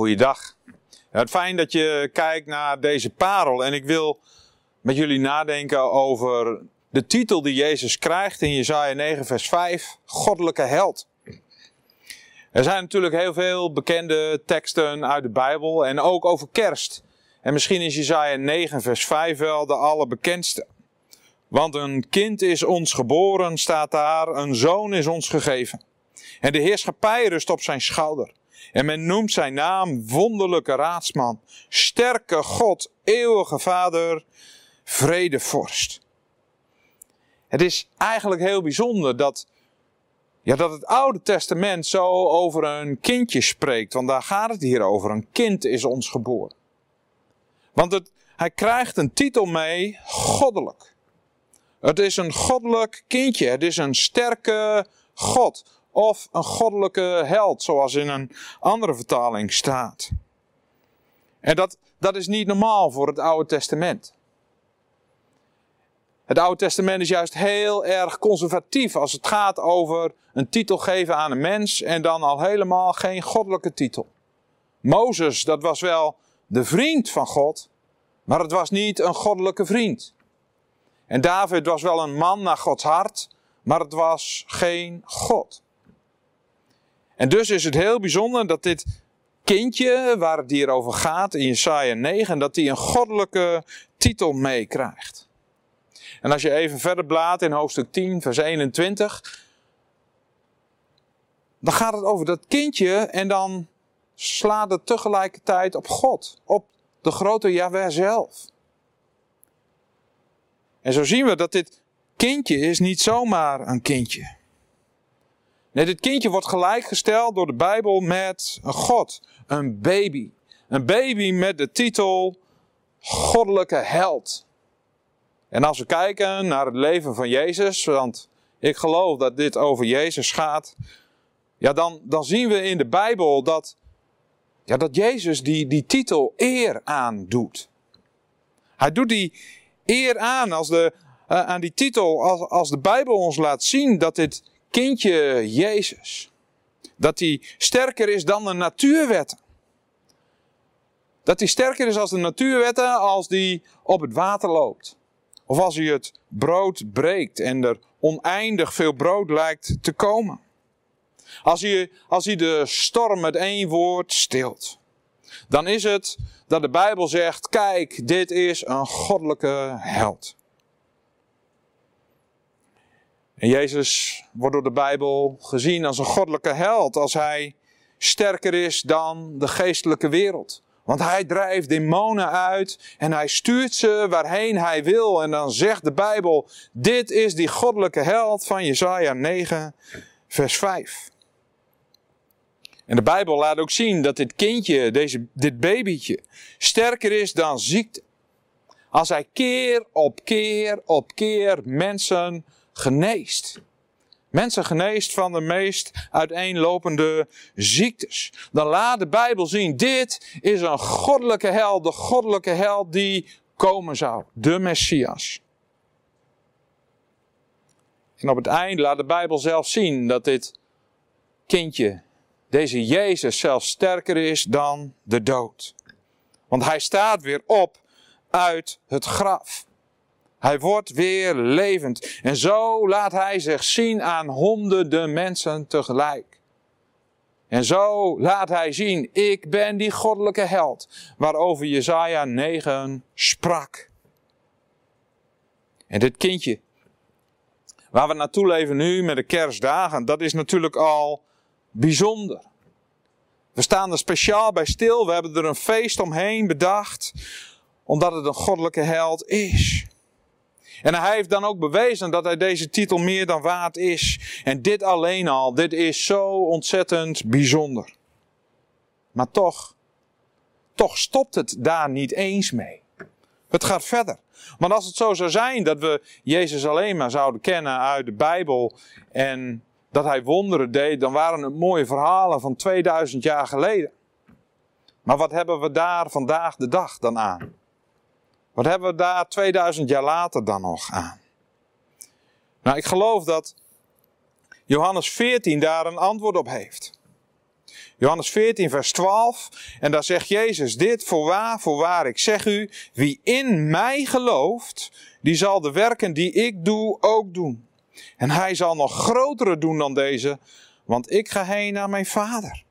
Goeiedag. Het fijn dat je kijkt naar deze parel. En ik wil met jullie nadenken over de titel die Jezus krijgt in Jesaja 9, vers 5: Goddelijke held. Er zijn natuurlijk heel veel bekende teksten uit de Bijbel en ook over kerst. En misschien is Jesaja 9, vers 5 wel de allerbekendste. Want een kind is ons geboren, staat daar, een zoon is ons gegeven. En de heerschappij rust op zijn schouder. En men noemt zijn naam wonderlijke raadsman, sterke God, eeuwige vader, vredevorst. Het is eigenlijk heel bijzonder dat, ja, dat het Oude Testament zo over een kindje spreekt. Want daar gaat het hier over. Een kind is ons geboren. Want het, hij krijgt een titel mee, goddelijk. Het is een goddelijk kindje. Het is een sterke God of een goddelijke held, zoals in een andere vertaling staat. En dat, dat is niet normaal voor het Oude Testament. Het Oude Testament is juist heel erg conservatief als het gaat over een titel geven aan een mens en dan al helemaal geen goddelijke titel. Mozes, dat was wel de vriend van God, maar het was niet een goddelijke vriend. En David was wel een man naar Gods hart, maar het was geen God. En dus is het heel bijzonder dat dit kindje, waar het hier over gaat in Jesaja 9, dat hij een goddelijke titel meekrijgt. En als je even verder blaat in hoofdstuk 10, vers 21, dan gaat het over dat kindje en dan slaat het tegelijkertijd op God, op de grote Yahweh zelf. En zo zien we dat dit kindje is niet zomaar een kindje. Nee, dit kindje wordt gelijkgesteld door de Bijbel met een God, een baby. Een baby met de titel Goddelijke held. En als we kijken naar het leven van Jezus, want ik geloof dat dit over Jezus gaat, ja, dan, dan zien we in de Bijbel dat, ja, dat Jezus die, die titel eer aandoet. Hij doet die eer aan als de, uh, aan die titel, als, als de Bijbel ons laat zien dat dit kindje Jezus. Dat hij sterker is dan de natuurwetten. Dat hij sterker is als de natuurwetten als die op het water loopt. Of als hij het brood breekt en er oneindig veel brood lijkt te komen. Als hij, als hij de storm met één woord stilt. Dan is het dat de Bijbel zegt, kijk, dit is een goddelijke held. En Jezus wordt door de Bijbel gezien als een goddelijke held, als hij sterker is dan de geestelijke wereld. Want hij drijft demonen uit en hij stuurt ze waarheen hij wil. En dan zegt de Bijbel, dit is die goddelijke held van Jesaja 9, vers 5. En de Bijbel laat ook zien dat dit kindje, deze, dit babytje, sterker is dan ziekte. Als hij keer op keer op keer mensen geneest. Mensen geneest van de meest uiteenlopende ziektes. Dan laat de Bijbel zien, dit is een goddelijke held, de goddelijke held die komen zou. De Messias. En op het eind laat de Bijbel zelf zien dat dit kindje, deze Jezus, zelfs sterker is dan de dood. Want hij staat weer op uit het graf. Hij wordt weer levend. En zo laat hij zich zien aan honderden mensen tegelijk. En zo laat hij zien, ik ben die goddelijke held waarover Jezaja 9 sprak. En dit kindje, waar we naartoe leven nu met de kerstdagen, dat is natuurlijk al bijzonder. We staan er speciaal bij stil, we hebben er een feest omheen bedacht, omdat het een goddelijke held is. En hij heeft dan ook bewezen dat hij deze titel meer dan waard is. En dit alleen al, dit is zo ontzettend bijzonder. Maar toch, toch stopt het daar niet eens mee. Het gaat verder. Want als het zo zou zijn dat we Jezus alleen maar zouden kennen uit de Bijbel en dat hij wonderen deed, dan waren het mooie verhalen van 2000 jaar geleden. Maar wat hebben we daar vandaag de dag dan aan? Wat hebben we daar 2000 jaar later dan nog aan? Nou, ik geloof dat Johannes 14 daar een antwoord op heeft. Johannes 14, vers 12. En daar zegt Jezus dit, voorwaar, voorwaar, ik zeg u, wie in mij gelooft, die zal de werken die ik doe ook doen. En hij zal nog grotere doen dan deze, want ik ga heen naar mijn Vader.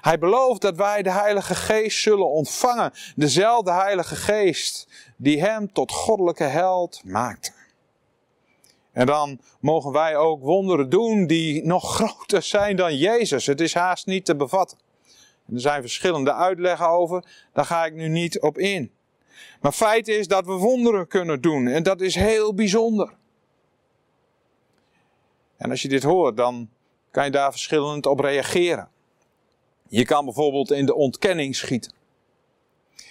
Hij belooft dat wij de Heilige Geest zullen ontvangen. Dezelfde Heilige Geest die hem tot goddelijke held maakte. En dan mogen wij ook wonderen doen die nog groter zijn dan Jezus. Het is haast niet te bevatten. er zijn verschillende uitleggen over, daar ga ik nu niet op in. Maar feit is dat we wonderen kunnen doen en dat is heel bijzonder. En als je dit hoort, dan kan je daar verschillend op reageren. Je kan bijvoorbeeld in de ontkenning schieten.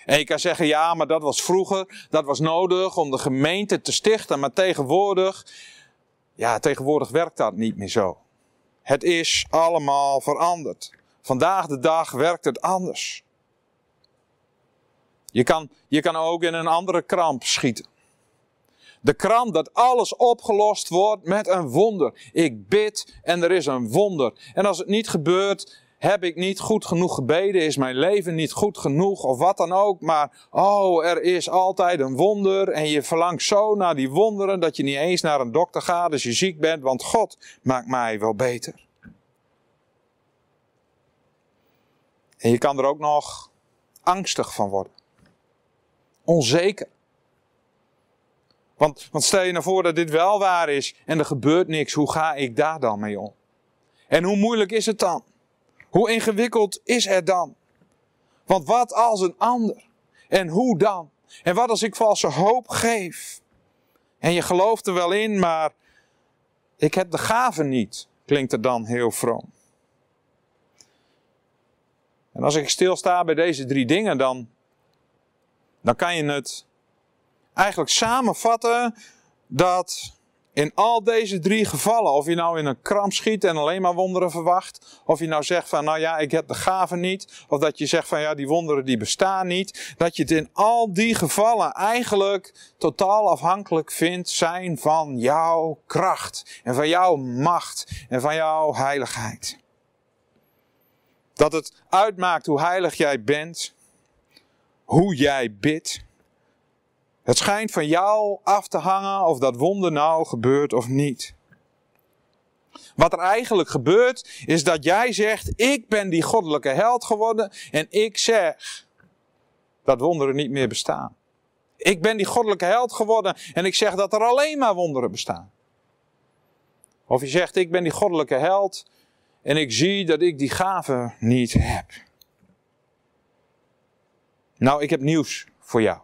En je kan zeggen, ja, maar dat was vroeger, dat was nodig om de gemeente te stichten. Maar tegenwoordig, ja, tegenwoordig werkt dat niet meer zo. Het is allemaal veranderd. Vandaag de dag werkt het anders. Je kan, je kan ook in een andere kramp schieten. De kramp dat alles opgelost wordt met een wonder. Ik bid en er is een wonder. En als het niet gebeurt, heb ik niet goed genoeg gebeden? Is mijn leven niet goed genoeg? Of wat dan ook. Maar, oh, er is altijd een wonder. En je verlangt zo naar die wonderen dat je niet eens naar een dokter gaat als je ziek bent. Want God maakt mij wel beter. En je kan er ook nog angstig van worden. Onzeker. Want, want stel je nou voor dat dit wel waar is en er gebeurt niks. Hoe ga ik daar dan mee om? En hoe moeilijk is het dan? Hoe ingewikkeld is het dan? Want wat als een ander? En hoe dan? En wat als ik valse hoop geef? En je gelooft er wel in, maar ik heb de gave niet, klinkt het dan heel vroom. En als ik stilsta bij deze drie dingen, dan, dan kan je het eigenlijk samenvatten dat in al deze drie gevallen, of je nou in een kramp schiet en alleen maar wonderen verwacht, of je nou zegt van nou ja, ik heb de gave niet, of dat je zegt van ja, die wonderen die bestaan niet, dat je het in al die gevallen eigenlijk totaal afhankelijk vindt zijn van jouw kracht en van jouw macht en van jouw heiligheid. Dat het uitmaakt hoe heilig jij bent, hoe jij bidt het schijnt van jou af te hangen of dat wonder nou gebeurt of niet. Wat er eigenlijk gebeurt, is dat jij zegt: Ik ben die goddelijke held geworden en ik zeg dat wonderen niet meer bestaan. Ik ben die goddelijke held geworden en ik zeg dat er alleen maar wonderen bestaan. Of je zegt: Ik ben die goddelijke held en ik zie dat ik die gave niet heb. Nou, ik heb nieuws voor jou.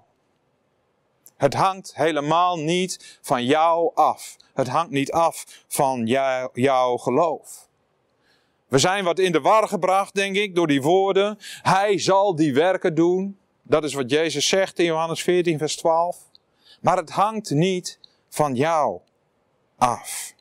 Het hangt helemaal niet van jou af. Het hangt niet af van jou, jouw geloof. We zijn wat in de war gebracht, denk ik, door die woorden. Hij zal die werken doen. Dat is wat Jezus zegt in Johannes 14, vers 12. Maar het hangt niet van jou af.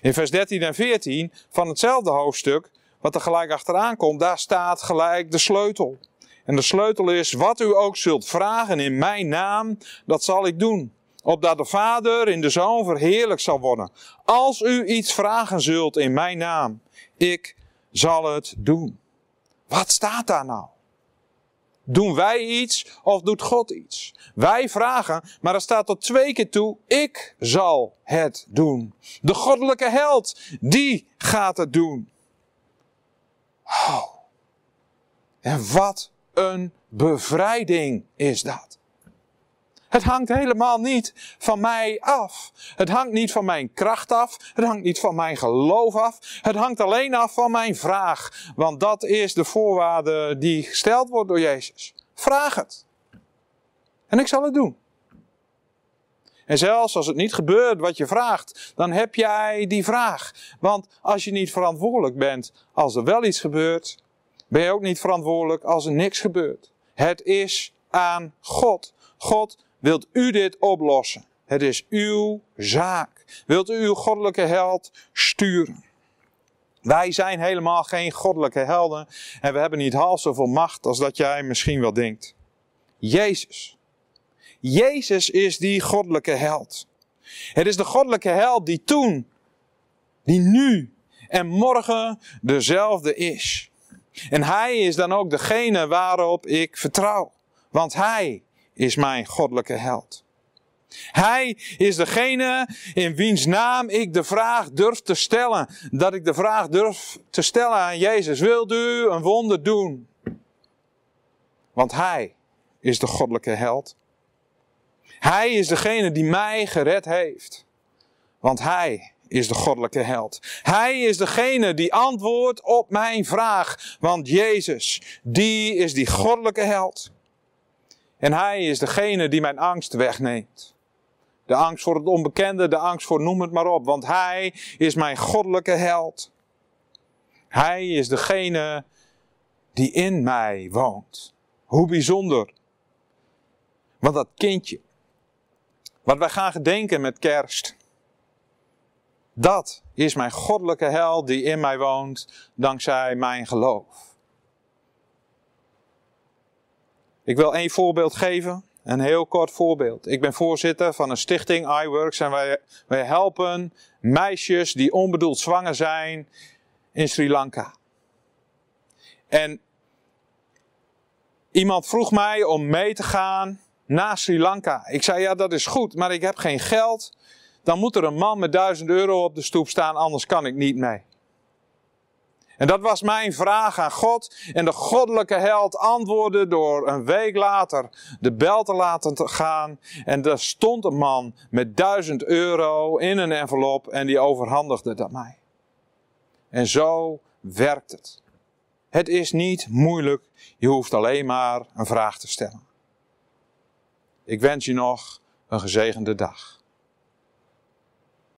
In vers 13 en 14 van hetzelfde hoofdstuk, wat er gelijk achteraan komt, daar staat gelijk de sleutel. En de sleutel is, wat u ook zult vragen in mijn naam, dat zal ik doen. Opdat de Vader in de Zoon verheerlijk zal worden. Als u iets vragen zult in mijn naam, ik zal het doen. Wat staat daar nou? Doen wij iets of doet God iets? Wij vragen, maar er staat tot twee keer toe, ik zal het doen. De goddelijke held, die gaat het doen. Oh. En wat een bevrijding is dat. Het hangt helemaal niet van mij af. Het hangt niet van mijn kracht af. Het hangt niet van mijn geloof af. Het hangt alleen af van mijn vraag. Want dat is de voorwaarde die gesteld wordt door Jezus. Vraag het. En ik zal het doen. En zelfs als het niet gebeurt wat je vraagt, dan heb jij die vraag. Want als je niet verantwoordelijk bent als er wel iets gebeurt, ben je ook niet verantwoordelijk als er niks gebeurt. Het is aan God. God wilt u dit oplossen. Het is uw zaak. Wilt u uw goddelijke held sturen? Wij zijn helemaal geen goddelijke helden en we hebben niet half zoveel macht als dat jij misschien wel denkt. Jezus. Jezus is die goddelijke held. Het is de goddelijke held die toen, die nu en morgen dezelfde is. En Hij is dan ook degene waarop ik vertrouw. Want Hij is mijn goddelijke held. Hij is degene in wiens naam ik de vraag durf te stellen. Dat ik de vraag durf te stellen aan Jezus. Wilt u een wonder doen? Want Hij is de goddelijke held. Hij is degene die mij gered heeft. Want Hij is de goddelijke held. Hij is degene die antwoordt op mijn vraag. Want Jezus, die is die goddelijke held. En Hij is degene die mijn angst wegneemt. De angst voor het onbekende, de angst voor noem het maar op. Want Hij is mijn goddelijke held. Hij is degene die in mij woont. Hoe bijzonder. Want dat kindje, wat wij gaan gedenken met kerst, dat is mijn goddelijke held die in mij woont dankzij mijn geloof. Ik wil één voorbeeld geven, een heel kort voorbeeld. Ik ben voorzitter van een stichting iWorks en wij, wij helpen meisjes die onbedoeld zwanger zijn in Sri Lanka. En iemand vroeg mij om mee te gaan naar Sri Lanka. Ik zei ja, dat is goed, maar ik heb geen geld dan moet er een man met duizend euro op de stoep staan, anders kan ik niet mee. En dat was mijn vraag aan God. En de goddelijke held antwoordde door een week later de bel te laten gaan. En er stond een man met duizend euro in een envelop en die overhandigde dat mij. En zo werkt het. Het is niet moeilijk, je hoeft alleen maar een vraag te stellen. Ik wens je nog een gezegende dag.